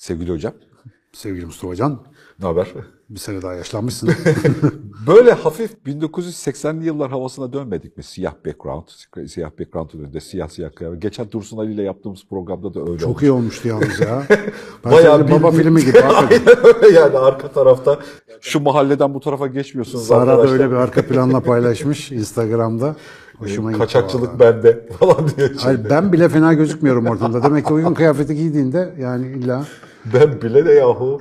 Sevgili hocam, Sevgili Mustafa Can, ne haber? bir sene daha yaşlanmışsın. Böyle hafif 1980'li yıllar havasına dönmedik mi? Siyah background, siyah background önünde, siyah siyah kıyafet. Geçen Dursun Ali ile yaptığımız programda da öyle Çok olmuş. iyi olmuştu yalnız ya. Ben Bayağı Bayağı baba bir- filmi gibi. yani arka tarafta. Şu mahalleden bu tarafa geçmiyorsunuz Sara da arkadaşlar. öyle bir arka planla paylaşmış Instagram'da. Hoşuma Kaçakçılık bende falan diyor. Hayır, ben bile fena gözükmüyorum ortamda. Demek ki uygun kıyafeti giydiğinde yani illa Ben bile de yahu.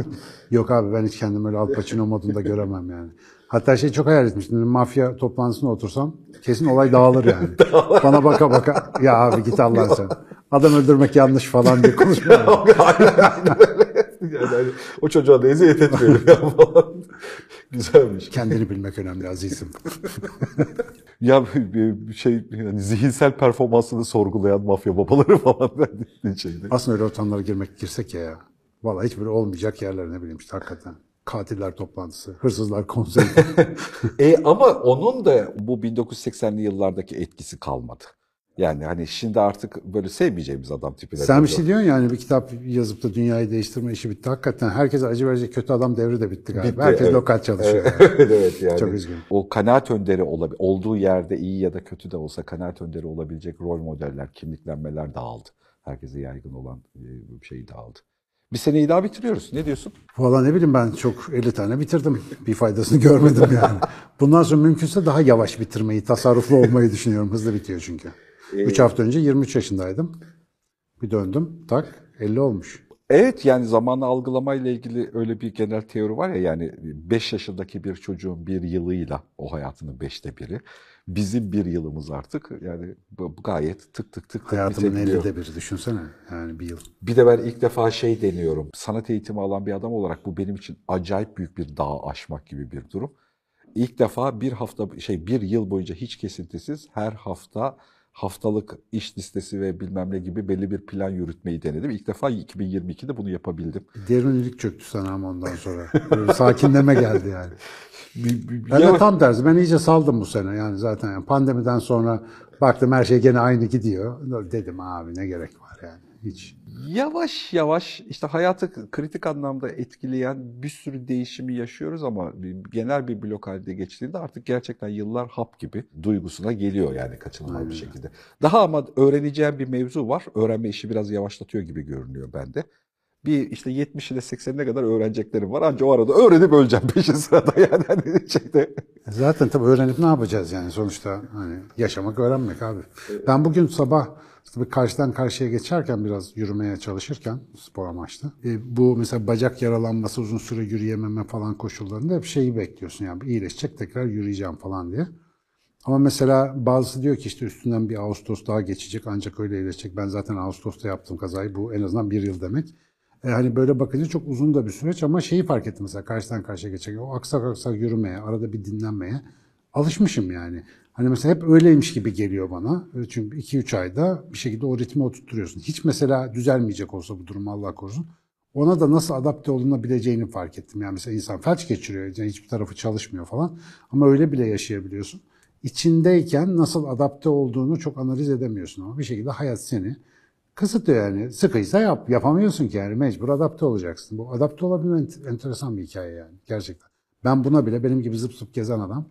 yok abi ben hiç kendimi öyle Al Pacino modunda göremem yani. Hatta şey çok hayal etmiştim. Mafya toplantısına otursam kesin olay dağılır yani. Bana baka baka ya abi git Allah sen. Adam öldürmek yanlış falan diye öyle. Yani hani o çocuğa da eziyet etmeyelim ya falan. Güzelmiş. Kendini bilmek önemli azizim. Ya bir şey yani zihinsel performansını sorgulayan mafya babaları falan şeyde. Aslında öyle ortamlara girmek girsek ya ya. Vallahi hiç böyle olmayacak yerler ne bileyim işte hakikaten. Katiller toplantısı, hırsızlar konseri. E ama onun da bu 1980'li yıllardaki etkisi kalmadı. Yani hani şimdi artık böyle sevmeyeceğimiz adam tipine. Sen bir şey diyorsun yani bir kitap yazıp da dünyayı değiştirme işi bitti. Hakikaten herkese acı verecek kötü adam devri de bitti galiba. Bitti, Herkes evet. lokal çalışıyor. Evet, yani. evet, yani. Çok üzgünüm. O kanaat önderi olabil olduğu yerde iyi ya da kötü de olsa kanaat önderi olabilecek rol modeller, kimliklenmeler dağıldı. Herkese yaygın olan e, bir şey dağıldı. Bir seneyi daha bitiriyoruz. Ne diyorsun? Valla ne bileyim ben çok 50 tane bitirdim. Bir faydasını görmedim yani. Bundan sonra mümkünse daha yavaş bitirmeyi, tasarruflu olmayı düşünüyorum. Hızlı bitiyor çünkü. 3 hafta önce 23 yaşındaydım. Bir döndüm tak 50 olmuş. Evet yani zamanı algılamayla ilgili öyle bir genel teori var ya yani 5 yaşındaki bir çocuğun bir yılıyla o hayatının beşte biri. Bizim bir yılımız artık yani bu gayet tık tık tık Hayatımın. 50'de biri düşünsene. Yani bir yıl. Bir de ben ilk defa şey deniyorum. Sanat eğitimi alan bir adam olarak bu benim için acayip büyük bir dağ aşmak gibi bir durum. İlk defa bir hafta şey bir yıl boyunca hiç kesintisiz her hafta haftalık iş listesi ve bilmem ne gibi belli bir plan yürütmeyi denedim. İlk defa 2022'de bunu yapabildim. Derinlik çöktü sana ama ondan sonra. Böyle sakinleme geldi yani. Ben de tam tersi. Ben iyice saldım bu sene. Yani zaten yani pandemiden sonra baktım her şey gene aynı gidiyor. Dedim abi ne gerek var yani. Hiç. Yavaş yavaş işte hayatı kritik anlamda etkileyen bir sürü değişimi yaşıyoruz ama bir- genel bir blok halde geçtiğinde artık gerçekten yıllar hap gibi duygusuna geliyor yani kaçınılmaz bir şekilde. Daha ama öğreneceğim bir mevzu var. Öğrenme işi biraz yavaşlatıyor gibi görünüyor bende. Bir işte 70 ile 80'ine kadar öğreneceklerim var. Ancak o arada öğrenip öleceğim peşin sırada yani hani şeyde. Zaten tabii öğrenip ne yapacağız yani sonuçta hani yaşamak öğrenmek abi. Ben bugün sabah bir karşıdan karşıya geçerken biraz yürümeye çalışırken spor amaçlı. e, bu mesela bacak yaralanması uzun süre yürüyememe falan koşullarında hep şeyi bekliyorsun yani iyileşecek tekrar yürüyeceğim falan diye. Ama mesela bazısı diyor ki işte üstünden bir Ağustos daha geçecek ancak öyle iyileşecek. Ben zaten Ağustos'ta yaptım kazayı bu en azından bir yıl demek. E, hani böyle bakınca çok uzun da bir süreç ama şeyi fark ettim mesela karşıdan karşıya geçerken o aksak aksak yürümeye, arada bir dinlenmeye alışmışım yani. Hani mesela hep öyleymiş gibi geliyor bana. E, Çünkü 2-3 ayda bir şekilde o ritmi oturtuyorsun. Hiç mesela düzelmeyecek olsa bu durum Allah korusun. Ona da nasıl adapte olunabileceğini fark ettim. Yani mesela insan felç geçiriyor, yani hiçbir tarafı çalışmıyor falan. Ama öyle bile yaşayabiliyorsun. İçindeyken nasıl adapte olduğunu çok analiz edemiyorsun ama bir şekilde hayat seni kısıtlıyor yani. Sıkıysa yap, yapamıyorsun ki yani mecbur adapte olacaksın. Bu adapte olabilme ent- enteresan bir hikaye yani gerçekten. Ben buna bile benim gibi zıp zıp gezen adam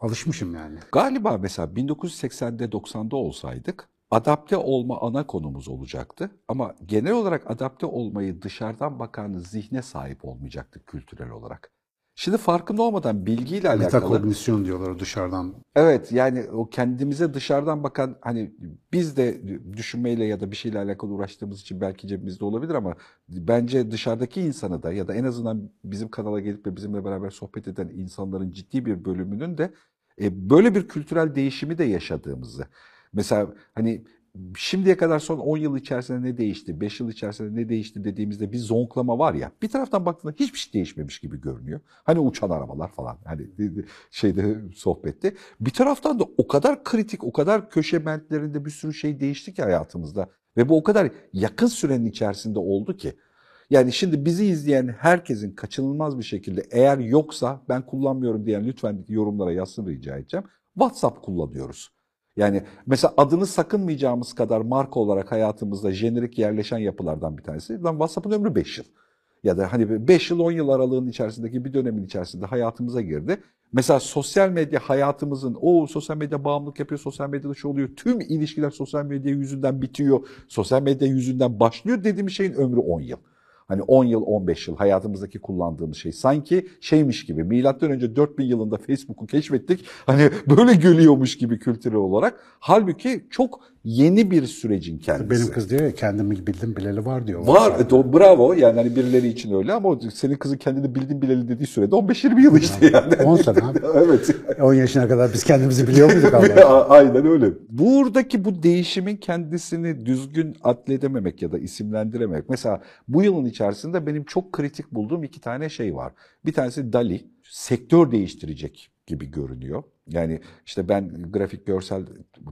alışmışım yani. Galiba mesela 1980'de 90'da olsaydık adapte olma ana konumuz olacaktı. Ama genel olarak adapte olmayı dışarıdan bakan zihne sahip olmayacaktık kültürel olarak. Şimdi farkında olmadan bilgiyle alakalı... Metakognisyon diyorlar dışarıdan. Evet yani o kendimize dışarıdan bakan hani biz de düşünmeyle ya da bir şeyle alakalı uğraştığımız için belki cebimizde olabilir ama bence dışarıdaki insanı da ya da en azından bizim kanala gelip de bizimle beraber sohbet eden insanların ciddi bir bölümünün de e, böyle bir kültürel değişimi de yaşadığımızı. Mesela hani şimdiye kadar son 10 yıl içerisinde ne değişti, 5 yıl içerisinde ne değişti dediğimizde bir zonklama var ya. Bir taraftan baktığında hiçbir şey değişmemiş gibi görünüyor. Hani uçan arabalar falan hani şeyde sohbette. Bir taraftan da o kadar kritik, o kadar köşe bentlerinde bir sürü şey değişti ki hayatımızda. Ve bu o kadar yakın sürenin içerisinde oldu ki. Yani şimdi bizi izleyen herkesin kaçınılmaz bir şekilde eğer yoksa ben kullanmıyorum diyen lütfen yorumlara yazsın rica edeceğim. WhatsApp kullanıyoruz. Yani mesela adını sakınmayacağımız kadar marka olarak hayatımızda jenerik yerleşen yapılardan bir tanesi. Lan WhatsApp'ın ömrü 5 yıl. Ya da hani 5 yıl 10 yıl aralığının içerisindeki bir dönemin içerisinde hayatımıza girdi. Mesela sosyal medya hayatımızın, o sosyal medya bağımlılık yapıyor, sosyal medyada şu oluyor, tüm ilişkiler sosyal medya yüzünden bitiyor, sosyal medya yüzünden başlıyor dediğim şeyin ömrü 10 yıl. Hani 10 yıl, 15 yıl hayatımızdaki kullandığımız şey. Sanki şeymiş gibi, milattan önce 4000 yılında Facebook'u keşfettik. Hani böyle gülüyormuş gibi kültürel olarak. Halbuki çok yeni bir sürecin kendisi. Benim kız diyor ya kendimi bildim bileli var diyor. Var, e, do- bravo. Yani hani birileri için öyle ama senin kızın kendini bildin bileli dediği sürede 15-20 yıl işte yani. 10 sene abi. evet. 10 yaşına kadar biz kendimizi biliyor muyduk Allah? A- Aynen öyle. Buradaki bu değişimin kendisini düzgün adledememek ya da isimlendirememek. Mesela bu yılın içerisinde benim çok kritik bulduğum iki tane şey var. Bir tanesi DALI. Sektör değiştirecek gibi görünüyor. Yani işte ben grafik görsel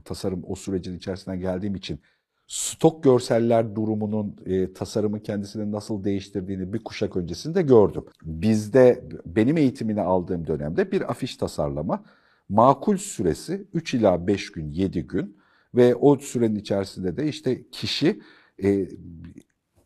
tasarım o sürecin içerisinden geldiğim için stok görseller durumunun e, tasarımın kendisini nasıl değiştirdiğini bir kuşak öncesinde gördüm. Bizde benim eğitimini aldığım dönemde bir afiş tasarlama makul süresi 3 ila 5 gün, 7 gün ve o sürenin içerisinde de işte kişi e,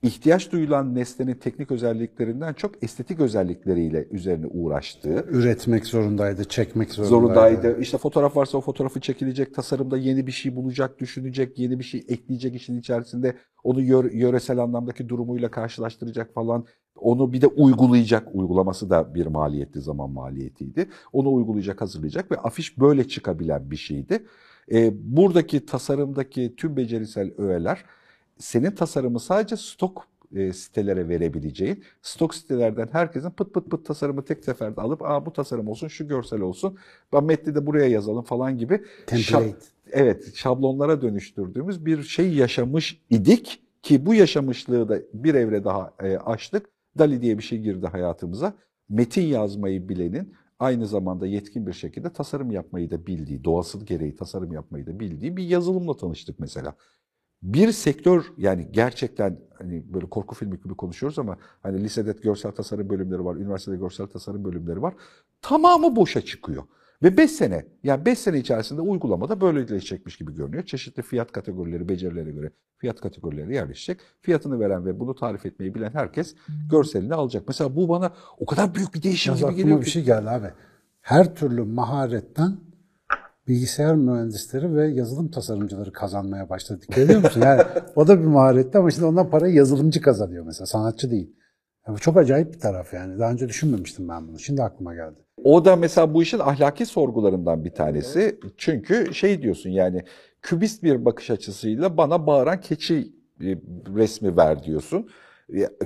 ihtiyaç duyulan nesnenin teknik özelliklerinden çok estetik özellikleriyle üzerine uğraştığı, Üretmek zorundaydı, çekmek zorundaydı. zorundaydı. İşte fotoğraf varsa o fotoğrafı çekilecek, tasarımda yeni bir şey bulacak, düşünecek, yeni bir şey ekleyecek işin içerisinde. Onu yö- yöresel anlamdaki durumuyla karşılaştıracak falan. Onu bir de uygulayacak. Uygulaması da bir maliyetli zaman maliyetiydi. Onu uygulayacak, hazırlayacak ve afiş böyle çıkabilen bir şeydi. Ee, buradaki tasarımdaki tüm becerisel öğeler senin tasarımı sadece stok e, sitelere verebileceğin, stok sitelerden herkesin pıt pıt pıt tasarımı tek seferde alıp Aa, bu tasarım olsun, şu görsel olsun, ben metni de buraya yazalım falan gibi Template. evet şablonlara dönüştürdüğümüz bir şey yaşamış idik ki bu yaşamışlığı da bir evre daha e, açtık. Dali diye bir şey girdi hayatımıza. Metin yazmayı bilenin aynı zamanda yetkin bir şekilde tasarım yapmayı da bildiği, doğası gereği tasarım yapmayı da bildiği bir yazılımla tanıştık mesela bir sektör yani gerçekten hani böyle korku filmi gibi konuşuyoruz ama hani lisede görsel tasarım bölümleri var, üniversitede görsel tasarım bölümleri var. Tamamı boşa çıkıyor. Ve 5 sene yani 5 sene içerisinde uygulamada böyleleşecekmiş gibi görünüyor. Çeşitli fiyat kategorileri, becerilere göre fiyat kategorileri yerleşecek. Fiyatını veren ve bunu tarif etmeyi bilen herkes görselini alacak. Mesela bu bana o kadar büyük bir değişim Yalnız gibi geliyor bir şey geldi abi. Her türlü maharetten bilgisayar mühendisleri ve yazılım tasarımcıları kazanmaya başladı. Ediyor musun? Yani o da bir maharetti ama şimdi ondan parayı yazılımcı kazanıyor mesela. Sanatçı değil. Ya bu çok acayip bir taraf yani. Daha önce düşünmemiştim ben bunu. Şimdi aklıma geldi. O da mesela bu işin ahlaki sorgularından bir tanesi. Çünkü şey diyorsun yani kübist bir bakış açısıyla bana bağıran keçi e, resmi ver diyorsun.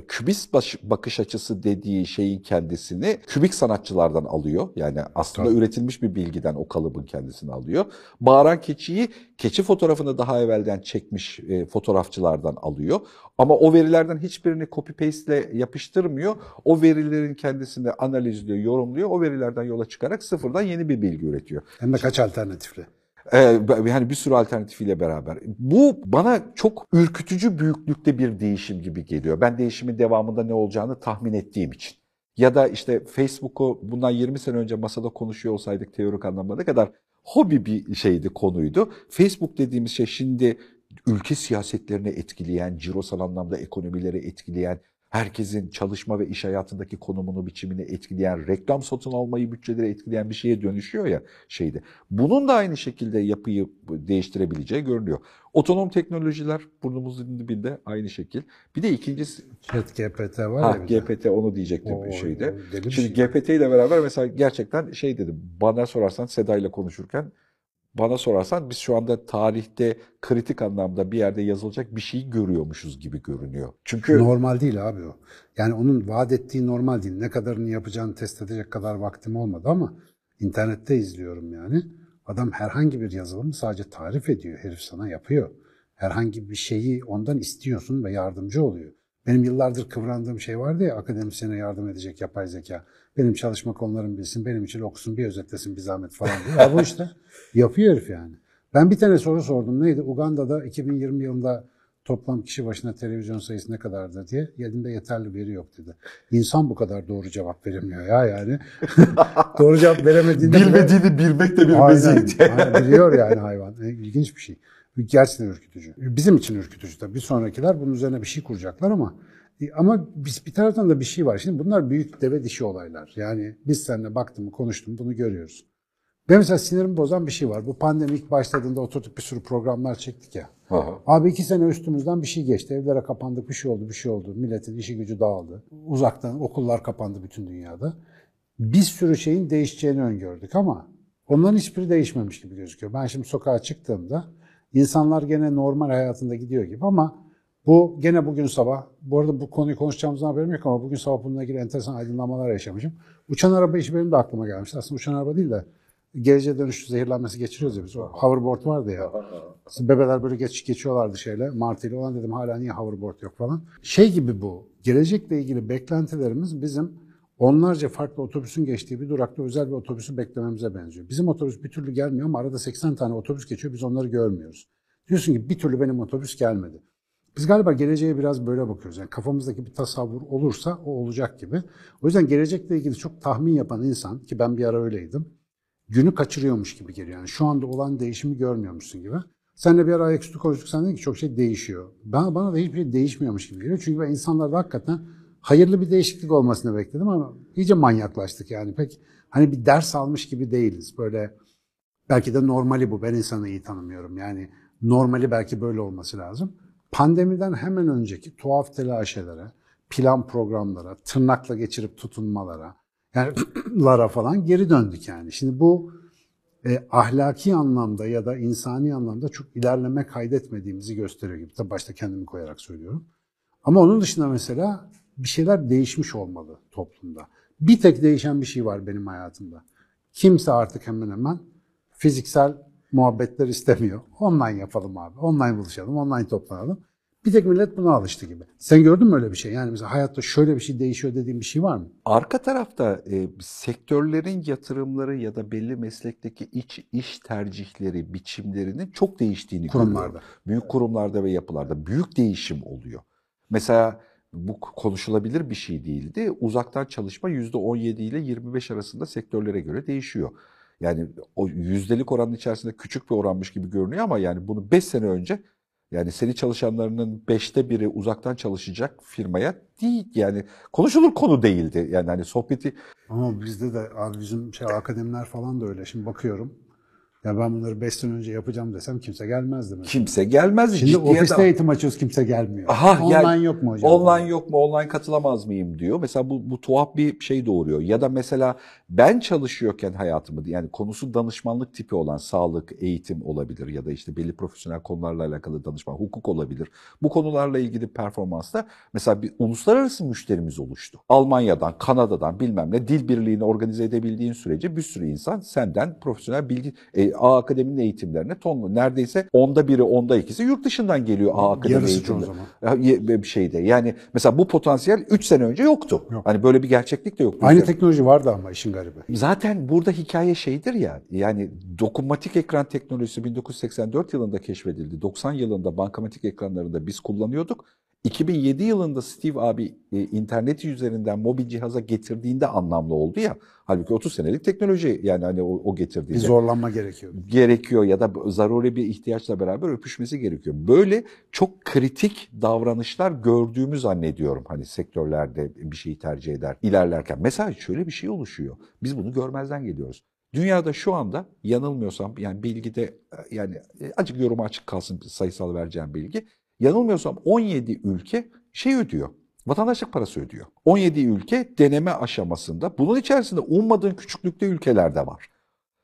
Kübist bakış açısı dediği şeyin kendisini kübik sanatçılardan alıyor. Yani aslında Tabii. üretilmiş bir bilgiden o kalıbın kendisini alıyor. Bağıran keçiyi keçi fotoğrafını daha evvelden çekmiş e, fotoğrafçılardan alıyor. Ama o verilerden hiçbirini copy paste ile yapıştırmıyor. O verilerin kendisini analizliyor, yorumluyor. O verilerden yola çıkarak sıfırdan yeni bir bilgi üretiyor. Hem de kaç alternatifli. Ee, yani bir sürü alternatifiyle beraber. Bu bana çok ürkütücü büyüklükte bir değişim gibi geliyor. Ben değişimin devamında ne olacağını tahmin ettiğim için. Ya da işte Facebook'u bundan 20 sene önce masada konuşuyor olsaydık teorik anlamda ne kadar hobi bir şeydi, konuydu. Facebook dediğimiz şey şimdi ülke siyasetlerini etkileyen, cirosal anlamda ekonomileri etkileyen, herkesin çalışma ve iş hayatındaki konumunu, biçimini etkileyen, reklam satın almayı, bütçeleri etkileyen bir şeye dönüşüyor ya şeyde. Bunun da aynı şekilde yapıyı değiştirebileceği görünüyor. Otonom teknolojiler burnumuzun dibinde aynı şekil. Bir de ikincisi Chat GPT var ha, ya bir de. GPT onu diyecektim O- şeyde. o Şimdi şey. GPT ile beraber mesela gerçekten şey dedim. Bana sorarsan Seda ile konuşurken bana sorarsan biz şu anda tarihte kritik anlamda bir yerde yazılacak bir şey görüyormuşuz gibi görünüyor. Çünkü Normal değil abi o. Yani onun vaat ettiği normal değil. Ne kadarını yapacağını test edecek kadar vaktim olmadı ama internette izliyorum yani. Adam herhangi bir yazılımı sadece tarif ediyor. Herif sana yapıyor. Herhangi bir şeyi ondan istiyorsun ve yardımcı oluyor. Benim yıllardır kıvrandığım şey vardı ya akademisyene yardım edecek yapay zeka. Benim çalışma konularımı bilsin, benim için okusun, bir özetlesin bir zahmet falan diye. Ya bu işte yapıyor herif yani. Ben bir tane soru sordum. Neydi? Uganda'da 2020 yılında toplam kişi başına televizyon sayısı ne kadardır diye elinde yeterli veri yok dedi. İnsan bu kadar doğru cevap veremiyor ya yani. doğru cevap veremediğinde bile- Bilmediğini bilmek de bir Aynen, meziyet. aynen, biliyor yani hayvan. E, İlginç bir şey. Gerçekten ürkütücü. Bizim için ürkütücü tabii. Bir sonrakiler bunun üzerine bir şey kuracaklar ama ama biz bir taraftan da bir şey var. Şimdi bunlar büyük deve dişi olaylar. Yani biz seninle baktım, konuştum, bunu görüyoruz. Benim mesela sinirimi bozan bir şey var. Bu pandemi ilk başladığında oturduk bir sürü programlar çektik ya. Aha. Abi iki sene üstümüzden bir şey geçti. Evlere kapandık, bir şey oldu, bir şey oldu. Milletin işi gücü dağıldı. Uzaktan okullar kapandı bütün dünyada. Bir sürü şeyin değişeceğini öngördük ama onların hiçbiri değişmemiş gibi gözüküyor. Ben şimdi sokağa çıktığımda insanlar gene normal hayatında gidiyor gibi ama bu gene bugün sabah, bu arada bu konuyu konuşacağımızdan haberim yok ama bugün sabah bununla ilgili enteresan aydınlamalar yaşamışım. Uçan araba işi benim de aklıma gelmişti. Aslında uçan araba değil de geleceğe dönüşü zehirlenmesi geçiriyoruz ya biz. O hoverboard vardı ya. Bebeler böyle geç geçiyorlardı şeyle. Martıyla olan dedim hala niye hoverboard yok falan. Şey gibi bu. Gelecekle ilgili beklentilerimiz bizim onlarca farklı otobüsün geçtiği bir durakta özel bir otobüsü beklememize benziyor. Bizim otobüs bir türlü gelmiyor ama arada 80 tane otobüs geçiyor biz onları görmüyoruz. Diyorsun ki bir türlü benim otobüs gelmedi. Biz galiba geleceğe biraz böyle bakıyoruz. Yani kafamızdaki bir tasavvur olursa o olacak gibi. O yüzden gelecekle ilgili çok tahmin yapan insan ki ben bir ara öyleydim. Günü kaçırıyormuş gibi geliyor. Yani şu anda olan değişimi görmüyormuşsun gibi. Senle bir ara ayaküstü konuştuk. Sen dedin ki çok şey değişiyor. Bana, bana da hiçbir şey değişmiyormuş gibi geliyor. Çünkü ben insanlarda hakikaten hayırlı bir değişiklik olmasını bekledim ama iyice manyaklaştık yani. Pek hani bir ders almış gibi değiliz. Böyle belki de normali bu. Ben insanı iyi tanımıyorum. Yani normali belki böyle olması lazım. Pandemiden hemen önceki tuhaf telaşelere, plan programlara, tırnakla geçirip tutunmalara, yani lara falan geri döndük yani. Şimdi bu e, ahlaki anlamda ya da insani anlamda çok ilerleme kaydetmediğimizi gösteriyor gibi. Tabii başta kendimi koyarak söylüyorum. Ama onun dışında mesela bir şeyler değişmiş olmalı toplumda. Bir tek değişen bir şey var benim hayatımda. Kimse artık hemen hemen fiziksel muhabbetler istemiyor. Online yapalım abi. Online buluşalım, online toplanalım. Bir tek millet buna alıştı gibi. Sen gördün mü öyle bir şey? Yani mesela hayatta şöyle bir şey değişiyor dediğin bir şey var mı? Arka tarafta e, sektörlerin yatırımları ya da belli meslekteki iç iş tercihleri, biçimlerinin çok değiştiğini Kurumlarda. görüyorum. Büyük kurumlarda ve yapılarda büyük değişim oluyor. Mesela bu konuşulabilir bir şey değildi. Uzaktan çalışma %17 ile 25 arasında sektörlere göre değişiyor. Yani o yüzdelik oranın içerisinde küçük bir oranmış gibi görünüyor ama yani bunu 5 sene önce yani seni çalışanlarının beşte biri uzaktan çalışacak firmaya değil yani konuşulur konu değildi. Yani hani sohbeti Ama bizde de abi bizim şey akademiler falan da öyle. Şimdi bakıyorum. Ya ben bunları 5 sene önce yapacağım desem kimse gelmezdi mesela. kimse gelmez. Şimdi ciddiye ofiste de- eğitim açıyoruz kimse gelmiyor. Aha, Online yani yok mu hocam? Online yok mu? Online katılamaz mıyım diyor. Mesela bu, bu tuhaf bir şey doğuruyor. Ya da mesela ben çalışıyorken hayatımı yani konusu danışmanlık tipi olan sağlık, eğitim olabilir ya da işte belli profesyonel konularla alakalı danışman, hukuk olabilir. Bu konularla ilgili performansta mesela bir uluslararası müşterimiz oluştu. Almanya'dan, Kanada'dan bilmem ne dil birliğini organize edebildiğin sürece bir sürü insan senden profesyonel bilgi e, A Akademi'nin eğitimlerine tonlu. Neredeyse onda biri, onda ikisi yurt dışından geliyor A Akademi Yarısı çoğu eğitimleri. zaman. Ya, ye- bir şeyde. Yani mesela bu potansiyel 3 sene önce yoktu. Yok. Hani böyle bir gerçeklik de yoktu. Aynı teknoloji vardı ama işin garibi. Zaten burada hikaye şeydir ya. Yani dokunmatik ekran teknolojisi 1984 yılında keşfedildi. 90 yılında bankamatik ekranlarında biz kullanıyorduk. 2007 yılında Steve abi e, interneti üzerinden mobil cihaza getirdiğinde anlamlı oldu ya. Halbuki 30 senelik teknoloji yani hani o, o Bir getirdiğinde zorlanma gerekiyordu. gerekiyor ya da zaruri bir ihtiyaçla beraber öpüşmesi gerekiyor. Böyle çok kritik davranışlar gördüğümü zannediyorum hani sektörlerde bir şeyi tercih eder ilerlerken. Mesela şöyle bir şey oluşuyor. Biz bunu görmezden geliyoruz. Dünyada şu anda yanılmıyorsam yani bilgide yani acık yoruma açık kalsın sayısal vereceğim bilgi. Yanılmıyorsam 17 ülke şey ödüyor. Vatandaşlık parası ödüyor. 17 ülke deneme aşamasında. Bunun içerisinde ummadığın küçüklükte ülkeler de var.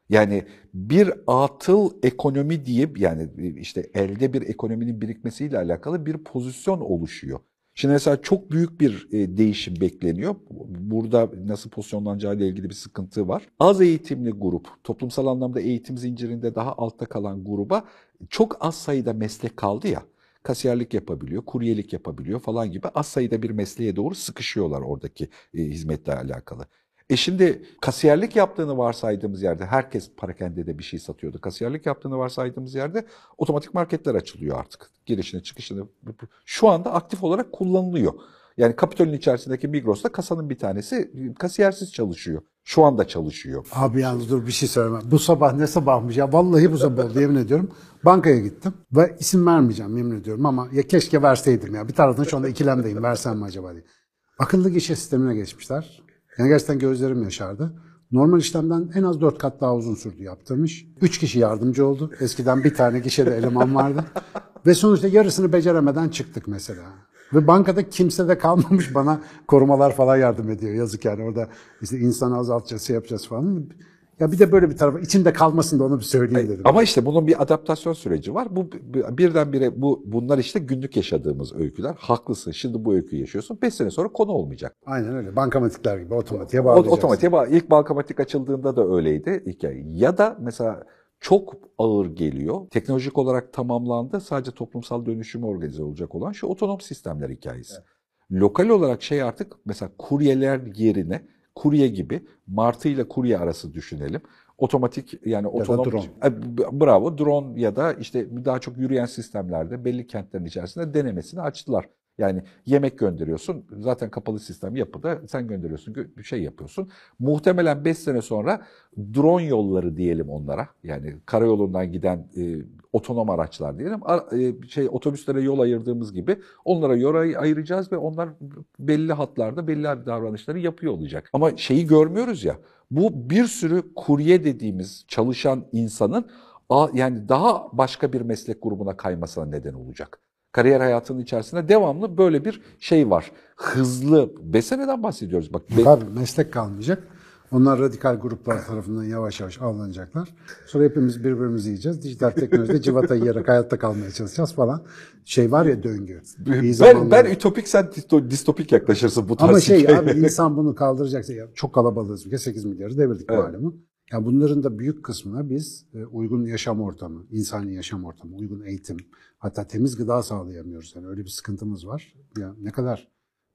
Yani bir atıl ekonomi diye yani işte elde bir ekonominin birikmesiyle alakalı bir pozisyon oluşuyor. Şimdi mesela çok büyük bir e, değişim bekleniyor. Burada nasıl pozisyonlanacağı ile ilgili bir sıkıntı var. Az eğitimli grup, toplumsal anlamda eğitim zincirinde daha altta kalan gruba çok az sayıda meslek kaldı ya. Kasiyerlik yapabiliyor, kuryelik yapabiliyor falan gibi az sayıda bir mesleğe doğru sıkışıyorlar oradaki e, hizmetle alakalı. E şimdi kasiyerlik yaptığını varsaydığımız yerde herkes parakendede bir şey satıyordu. Kasiyerlik yaptığını varsaydığımız yerde otomatik marketler açılıyor artık. Girişini çıkışını şu anda aktif olarak kullanılıyor. Yani Kapitol'ün içerisindeki Migros'ta kasanın bir tanesi kasiyersiz çalışıyor. Şu anda çalışıyor. Abi yalnız dur bir şey söyleme. Bu sabah ne sabahmış ya vallahi bu sabah oldu yemin ediyorum. Bankaya gittim ve isim vermeyeceğim yemin ediyorum ama ya keşke verseydim ya. Bir taraftan şu anda ikilemdeyim versem mi acaba diye. Akıllı gişe sistemine geçmişler. Yani gerçekten gözlerim yaşardı. Normal işlemden en az dört kat daha uzun sürdü yaptırmış. Üç kişi yardımcı oldu. Eskiden bir tane gişede eleman vardı. Ve sonuçta yarısını beceremeden çıktık mesela. Ve bankada kimse de kalmamış bana korumalar falan yardım ediyor. Yazık yani orada işte insanı azaltacağız, şey yapacağız falan. Ya bir de böyle bir tarafı içinde kalmasın da onu bir söyleyeyim dedim. Ama işte bunun bir adaptasyon süreci var. Bu birdenbire bu bunlar işte günlük yaşadığımız öyküler. Haklısın. Şimdi bu öyküyü yaşıyorsun. 5 sene sonra konu olmayacak. Aynen öyle. Bankamatikler gibi otomatiğe bağlayacaksın. otomatiğe bağ. İlk bankamatik açıldığında da öyleydi hikaye. Ya da mesela çok ağır geliyor. Teknolojik olarak tamamlandı. Sadece toplumsal dönüşümü organize olacak olan şu otonom sistemler hikayesi. Lokal olarak şey artık mesela kuryeler yerine kurye gibi martı ile kurye arası düşünelim. Otomatik yani otonom drone. E, bravo drone ya da işte daha çok yürüyen sistemlerde belli kentlerin içerisinde denemesini açtılar. Yani yemek gönderiyorsun. Zaten kapalı sistem yapıda sen gönderiyorsun, gö- bir şey yapıyorsun. Muhtemelen 5 sene sonra drone yolları diyelim onlara. Yani karayolundan giden e, otonom araçlar diyelim. A- e, şey otobüslere yol ayırdığımız gibi onlara yol ay- ayıracağız ve onlar belli hatlarda belli davranışları yapıyor olacak. Ama şeyi görmüyoruz ya. Bu bir sürü kurye dediğimiz çalışan insanın yani daha başka bir meslek grubuna kaymasına neden olacak. Kariyer hayatının içerisinde devamlı böyle bir şey var. Hızlı, beseneden bahsediyoruz. Bak be- Tabii meslek kalmayacak. Onlar radikal gruplar tarafından yavaş yavaş avlanacaklar. Sonra hepimiz birbirimizi yiyeceğiz. Dijital teknolojide civata yiyerek hayatta kalmaya çalışacağız falan. Şey var ya döngü. Ben, zamanlar- ben ütopik sen disto- distopik yaklaşırsın bu tarz Ama şey hikayeler. abi insan bunu kaldıracaksa ya çok kalabalığız bir kez 8 milyarı devirdik Evet. malumu. Ya bunların da büyük kısmına biz e, uygun yaşam ortamı, insani yaşam ortamı, uygun eğitim, hatta temiz gıda sağlayamıyoruz. Yani öyle bir sıkıntımız var. Ya ne kadar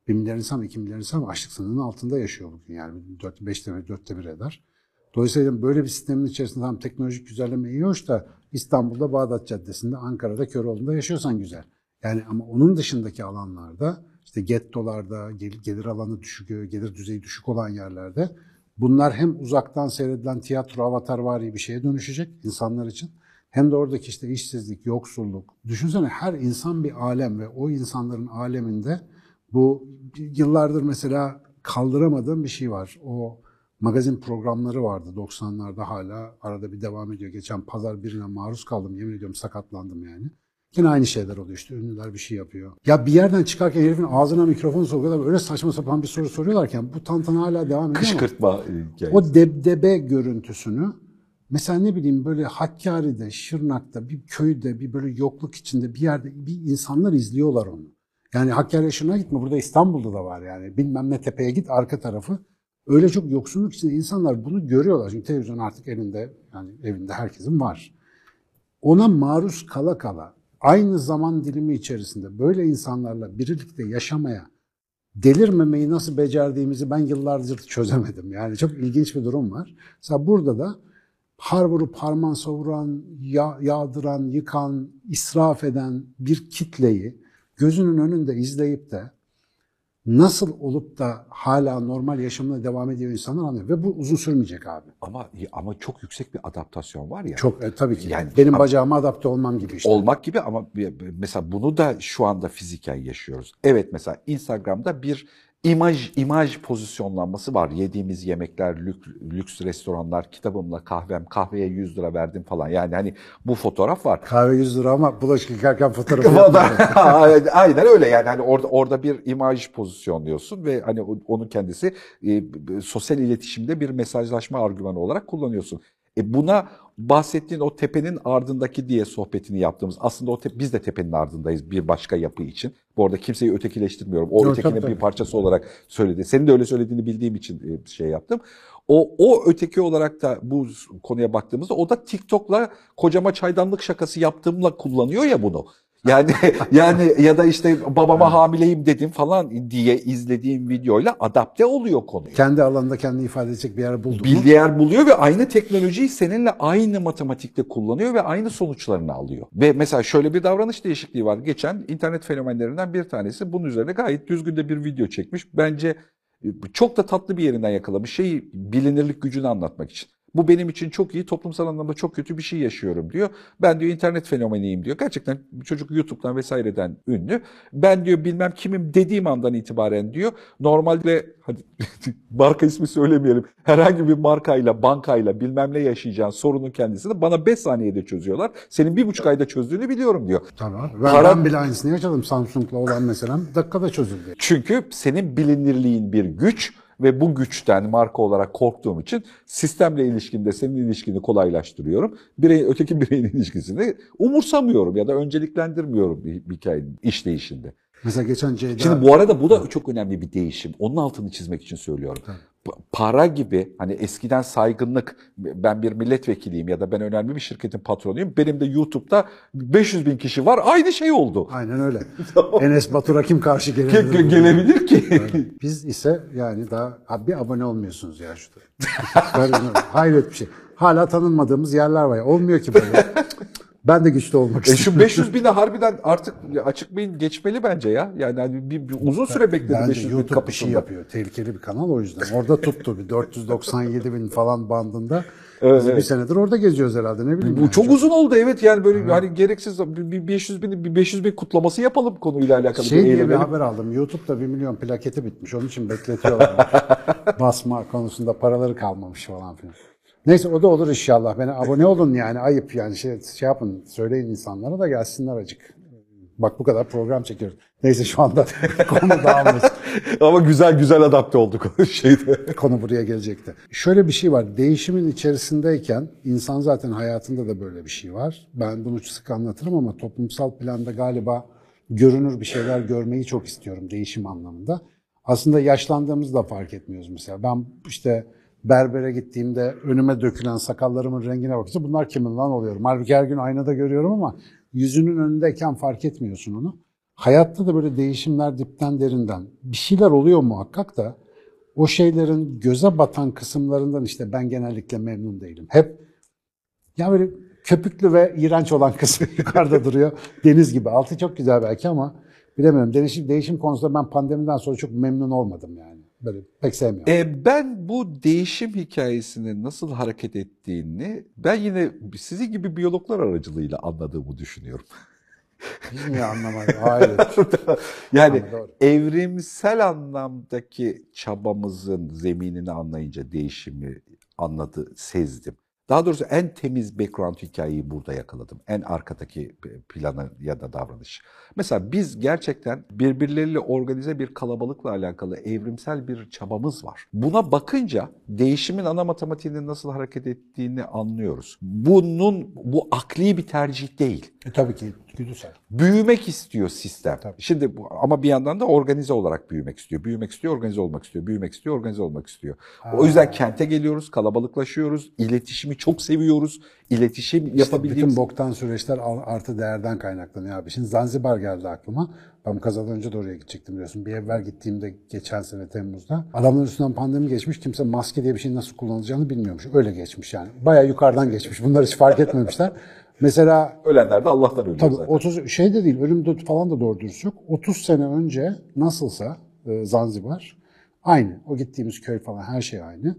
1 milyar insan, 2 milyar insan açlık sınırının altında yaşıyor bugün. Yani 4, 5'te bir, 4'te bir eder. Dolayısıyla böyle bir sistemin içerisinde tam teknolojik güzelleme iyi hoş da İstanbul'da Bağdat Caddesi'nde, Ankara'da, Köroğlu'nda yaşıyorsan güzel. Yani ama onun dışındaki alanlarda işte gettolarda, gel- gelir alanı düşük, gelir düzeyi düşük olan yerlerde bunlar hem uzaktan seyredilen tiyatro avatarvari bir şeye dönüşecek insanlar için hem de oradaki işte işsizlik, yoksulluk. Düşünsene her insan bir alem ve o insanların aleminde bu yıllardır mesela kaldıramadığım bir şey var. O magazin programları vardı 90'larda hala arada bir devam ediyor. Geçen pazar birine maruz kaldım yemin ediyorum sakatlandım yani. Yine aynı şeyler oluyor işte ünlüler bir şey yapıyor. Ya bir yerden çıkarken herifin ağzına mikrofon sokuyorlar öyle saçma sapan bir soru soruyorlarken bu tantana hala devam ediyor Kışkırtma hikayesi. o debdebe görüntüsünü mesela ne bileyim böyle Hakkari'de, Şırnak'ta, bir köyde, bir böyle yokluk içinde bir yerde bir insanlar izliyorlar onu. Yani Hakkari'ye Şırnak'a gitme burada İstanbul'da da var yani bilmem ne tepeye git arka tarafı. Öyle çok yoksulluk içinde insanlar bunu görüyorlar. Çünkü televizyon artık elinde yani evinde herkesin var. Ona maruz kala kala aynı zaman dilimi içerisinde böyle insanlarla birlikte yaşamaya delirmemeyi nasıl becerdiğimizi ben yıllardır çözemedim. Yani çok ilginç bir durum var. Mesela burada da har vurup harman savuran, ya- yağdıran, yıkan, israf eden bir kitleyi gözünün önünde izleyip de nasıl olup da hala normal yaşamına devam ediyor insanlar anlıyor. Ve bu uzun sürmeyecek abi. Ama ama çok yüksek bir adaptasyon var ya. Çok e, tabii ki. Yani- Benim bacağıma adapte olmam gibi işte. olmak gibi ama mesela bunu da şu anda fiziken yaşıyoruz. Evet mesela Instagram'da bir imaj imaj pozisyonlanması var. Yediğimiz yemekler, lüks, lüks restoranlar, kitabımla kahvem, kahveye 100 lira verdim falan. Yani hani bu fotoğraf var. Kahve 100 lira ama bulaşık yıkarken fotoğrafı. Aynen öyle yani hani orada orada bir imaj pozisyonluyorsun ve hani onun kendisi e, sosyal iletişimde bir mesajlaşma argümanı olarak kullanıyorsun. E buna bahsettiğin o tepenin ardındaki diye sohbetini yaptığımız aslında o biz de tepenin ardındayız bir başka yapı için. Bu arada kimseyi ötekileştirmiyorum. O Yok, ötekinin tabii, bir parçası olarak söyledi. Senin de öyle söylediğini bildiğim için e, şey yaptım. O, o öteki olarak da bu konuya baktığımızda o da TikTok'la kocama çaydanlık şakası yaptığımla kullanıyor ya bunu. Yani yani ya da işte babama hamileyim dedim falan diye izlediğim videoyla adapte oluyor konuya. Kendi alanında kendini ifade edecek bir yer buldu? Bildiği yer buluyor ve aynı teknolojiyi seninle aynı matematikte kullanıyor ve aynı sonuçlarını alıyor. Ve mesela şöyle bir davranış değişikliği var. Geçen internet fenomenlerinden bir tanesi bunun üzerine gayet düzgün de bir video çekmiş. Bence çok da tatlı bir yerinden yakalamış. Şeyi bilinirlik gücünü anlatmak için. Bu benim için çok iyi, toplumsal anlamda çok kötü bir şey yaşıyorum diyor. Ben diyor internet fenomeniyim diyor. Gerçekten çocuk YouTube'dan vesaireden ünlü. Ben diyor bilmem kimim dediğim andan itibaren diyor. Normalde hadi marka ismi söylemeyelim. Herhangi bir markayla, bankayla bilmem ne yaşayacağın sorunun kendisini bana 5 saniyede çözüyorlar. Senin bir buçuk ayda çözdüğünü biliyorum diyor. Tamam. Ben, Para- ben bile aynısını yaşadım. Samsung'la olan meselem dakikada çözüldü. Çünkü senin bilinirliğin bir güç ve bu güçten marka olarak korktuğum için sistemle ilişkinde senin ilişkini kolaylaştırıyorum. Birey, öteki bireyin ilişkisini umursamıyorum ya da önceliklendirmiyorum bir, hikayenin işleyişinde. Mesela geçen Ceyda... Şimdi bu arada bu da çok önemli bir değişim. Onun altını çizmek için söylüyorum. Pa- Para gibi hani eskiden saygınlık ben bir milletvekiliyim ya da ben önemli bir şirketin patronuyum. Benim de YouTube'da 500 bin kişi var. Aynı şey oldu. Aynen öyle. Enes Batur'a kim karşı Ge- gelebilir? ge- Gelebilir ki. Biz ise yani daha abi bir abone olmuyorsunuz ya şurada. Hayret bir şey. Hala tanınmadığımız yerler var. ya. Olmuyor ki böyle. Ben de güçlü olmak E istiyorum. şu 500 bine harbiden artık açık beyin geçmeli bence ya. Yani hani bir, bir uzun süre bekledi Bence 500 bin YouTube bir şey kapısında. yapıyor. Tehlikeli bir kanal o yüzden. Orada tuttu bir 497 bin falan bandında. Evet, Biz bir evet. senedir orada geziyoruz herhalde ne bileyim. Bu yani. çok uzun oldu evet yani böyle hani gereksiz bir bir 500 bin bir 500 bin kutlaması yapalım konuyla alakalı Şey bir diye bir eğlenelim. haber aldım. YouTube'da 1 milyon plaketi bitmiş. Onun için bekletiyorlar. Basma konusunda paraları kalmamış falan filan. Neyse o da olur inşallah. Bana abone olun yani ayıp yani şey, şey yapın söyleyin insanlara da gelsinler acık. Bak bu kadar program çekiyoruz. Neyse şu anda konu dağılmasın. Ama güzel güzel adapte olduk o şeyde. Konu buraya gelecekti. Şöyle bir şey var. Değişimin içerisindeyken insan zaten hayatında da böyle bir şey var. Ben bunu sık anlatırım ama toplumsal planda galiba görünür bir şeyler görmeyi çok istiyorum değişim anlamında. Aslında yaşlandığımızda fark etmiyoruz mesela. Ben işte berbere gittiğimde önüme dökülen sakallarımın rengine bakınca bunlar kimin lan oluyorum. Halbuki her gün aynada görüyorum ama yüzünün önündeyken fark etmiyorsun onu. Hayatta da böyle değişimler dipten derinden. Bir şeyler oluyor muhakkak da o şeylerin göze batan kısımlarından işte ben genellikle memnun değilim. Hep ya böyle köpüklü ve iğrenç olan kısmı yukarıda duruyor. Deniz gibi. Altı çok güzel belki ama bilemiyorum. Değişim, değişim konusunda ben pandemiden sonra çok memnun olmadım yani. Böyle pek sevmiyorum. E, ben bu değişim hikayesinin nasıl hareket ettiğini ben yine sizin gibi biyologlar aracılığıyla anladığımı düşünüyorum. Biz anlamadık? Hayır. yani doğru. evrimsel anlamdaki çabamızın zeminini anlayınca değişimi anladı, sezdim. Daha doğrusu en temiz background hikayeyi burada yakaladım. En arkadaki planı ya da davranış. Mesela biz gerçekten birbirleriyle organize bir kalabalıkla alakalı evrimsel bir çabamız var. Buna bakınca değişimin ana matematiğinin nasıl hareket ettiğini anlıyoruz. Bunun bu akli bir tercih değil E, tabii ki güdüsel. büyümek istiyor sistem. Tabii. Şimdi ama bir yandan da organize olarak büyümek istiyor. Büyümek istiyor, organize olmak istiyor. Büyümek istiyor, organize olmak istiyor. O yüzden kente geliyoruz, kalabalıklaşıyoruz, iletişimi çok seviyoruz. İletişim İşte yapabildiğimiz bütün boktan süreçler artı değerden kaynaklanıyor abi. Şimdi Zanzibar geldi aklıma. Ben kazadan önce de oraya gidecektim biliyorsun. Bir evvel gittiğimde geçen sene Temmuz'da. Adamların üstünden pandemi geçmiş. Kimse maske diye bir şeyin nasıl kullanılacağını bilmiyormuş. Öyle geçmiş yani. Bayağı yukarıdan geçmiş. Bunlar hiç fark etmemişler. Mesela ölenler de Allah'tan ölüyor Tabii zaten. 30 şey de değil, ölüm falan da doğru dürüst yok. 30 sene önce nasılsa e, Zanzibar aynı. O gittiğimiz köy falan her şey aynı.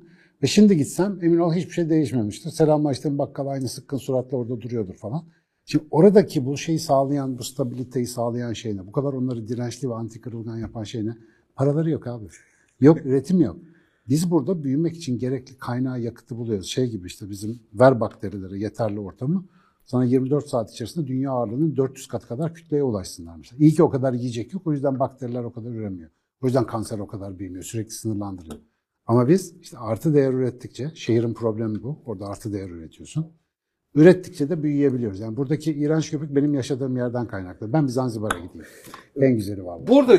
Ve şimdi gitsem emin ol hiçbir şey değişmemiştir. Selamlaştığım bakkal aynı sıkkın suratla orada duruyordur falan. Şimdi oradaki bu şeyi sağlayan, bu stabiliteyi sağlayan şey ne? Bu kadar onları dirençli ve anti kırılgan yapan şey ne? Paraları yok abi. Yok, üretim yok. Biz burada büyümek için gerekli kaynağı, yakıtı buluyoruz. Şey gibi işte bizim ver bakterilere yeterli ortamı. Sana 24 saat içerisinde dünya ağırlığının 400 kat kadar kütleye ulaşsınlar mesela. İyi ki o kadar yiyecek yok. O yüzden bakteriler o kadar üremiyor. O yüzden kanser o kadar büyümüyor. Sürekli sınırlandırılıyor. Ama biz işte artı değer ürettikçe, şehrin problemi bu. Orada artı değer üretiyorsun. Ürettikçe de büyüyebiliyoruz. Yani buradaki iğrenç köpük benim yaşadığım yerden kaynaklı. Ben bir Zanzibar'a gideyim. En güzeli vallahi. Burada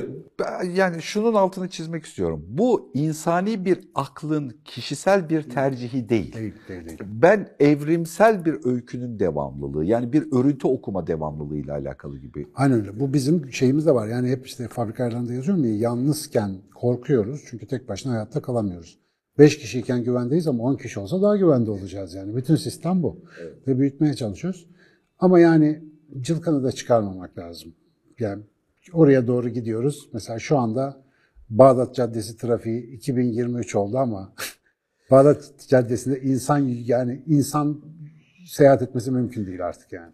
yani şunun altını çizmek istiyorum. Bu insani bir aklın kişisel bir tercihi değil. Değil, değil, değil. Ben evrimsel bir öykünün devamlılığı yani bir örüntü okuma devamlılığıyla alakalı gibi. Aynen öyle. Bu bizim şeyimiz de var. Yani hep işte fabrika ayarlarında yazıyorum ya yalnızken korkuyoruz. Çünkü tek başına hayatta kalamıyoruz. 5 kişiyken güvendeyiz ama 10 kişi olsa daha güvende olacağız yani. Bütün sistem bu. Ve büyütmeye çalışıyoruz. Ama yani cılkanı da çıkarmamak lazım. Yani oraya doğru gidiyoruz. Mesela şu anda Bağdat Caddesi trafiği 2023 oldu ama Bağdat Caddesi'nde insan yani insan seyahat etmesi mümkün değil artık yani.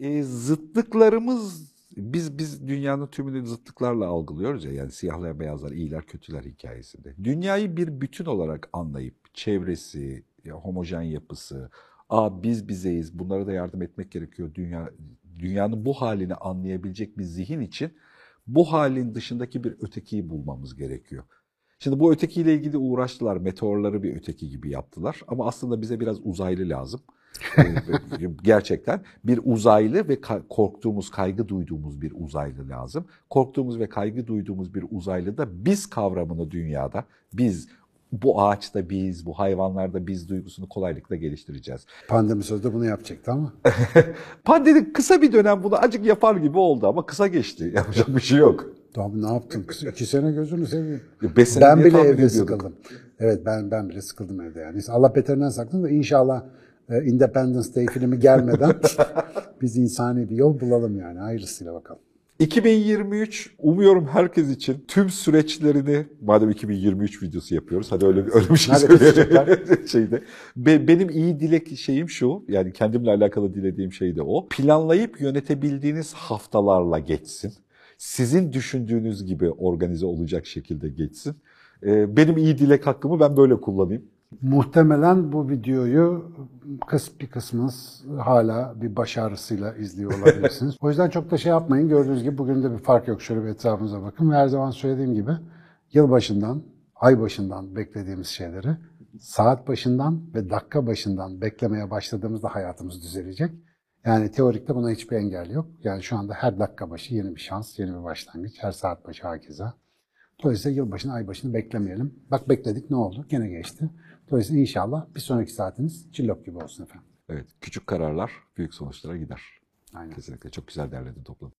E, zıtlıklarımız biz biz dünyanın tümünü zıtlıklarla algılıyoruz ya yani siyahlar beyazlar iyiler kötüler hikayesinde. Dünyayı bir bütün olarak anlayıp çevresi, ya, homojen yapısı, aa biz bizeyiz bunlara da yardım etmek gerekiyor dünya dünyanın bu halini anlayabilecek bir zihin için bu halin dışındaki bir ötekiyi bulmamız gerekiyor. Şimdi bu ötekiyle ilgili uğraştılar. Meteorları bir öteki gibi yaptılar. Ama aslında bize biraz uzaylı lazım. Gerçekten bir uzaylı ve korktuğumuz, kaygı duyduğumuz bir uzaylı lazım. Korktuğumuz ve kaygı duyduğumuz bir uzaylı da biz kavramını dünyada, biz bu ağaçta biz, bu hayvanlarda biz duygusunu kolaylıkla geliştireceğiz. Pandemi sözde bunu yapacaktı ama. Pandemi kısa bir dönem bunu acık yapar gibi oldu ama kısa geçti. Yapacak bir şey yok. Abi ne yaptın? İki sene gözünü seveyim. Beş sene Ben bile evde ediyorduk. sıkıldım. Evet ben ben bile sıkıldım evde yani. Allah beterinden saklasın da inşallah Independence Day filmi gelmeden biz insani bir yol bulalım yani. Hayırlısıyla bakalım. 2023 umuyorum herkes için tüm süreçlerini madem 2023 videosu yapıyoruz hadi öyle bir, öyle bir şey söyleyelim şeyde. Be- benim iyi dilek şeyim şu yani kendimle alakalı dilediğim şey de o. Planlayıp yönetebildiğiniz haftalarla geçsin. Sizin düşündüğünüz gibi organize olacak şekilde geçsin. Ee, benim iyi dilek hakkımı ben böyle kullanayım. Muhtemelen bu videoyu kıs bir kısmınız hala bir baş ağrısıyla izliyor olabilirsiniz. o yüzden çok da şey yapmayın. Gördüğünüz gibi bugün de bir fark yok. Şöyle bir etrafınıza bakın. Ve her zaman söylediğim gibi yılbaşından, ay başından beklediğimiz şeyleri saat başından ve dakika başından beklemeye başladığımızda hayatımız düzelecek. Yani teorikte buna hiçbir engel yok. Yani şu anda her dakika başı yeni bir şans, yeni bir başlangıç. Her saat başı hakeza. Dolayısıyla yılbaşını, ay başını beklemeyelim. Bak bekledik ne oldu? Gene geçti. Dolayısıyla inşallah bir sonraki saatiniz cillop gibi olsun efendim. Evet küçük kararlar büyük sonuçlara gider. Aynen. Kesinlikle çok güzel derledin topladın.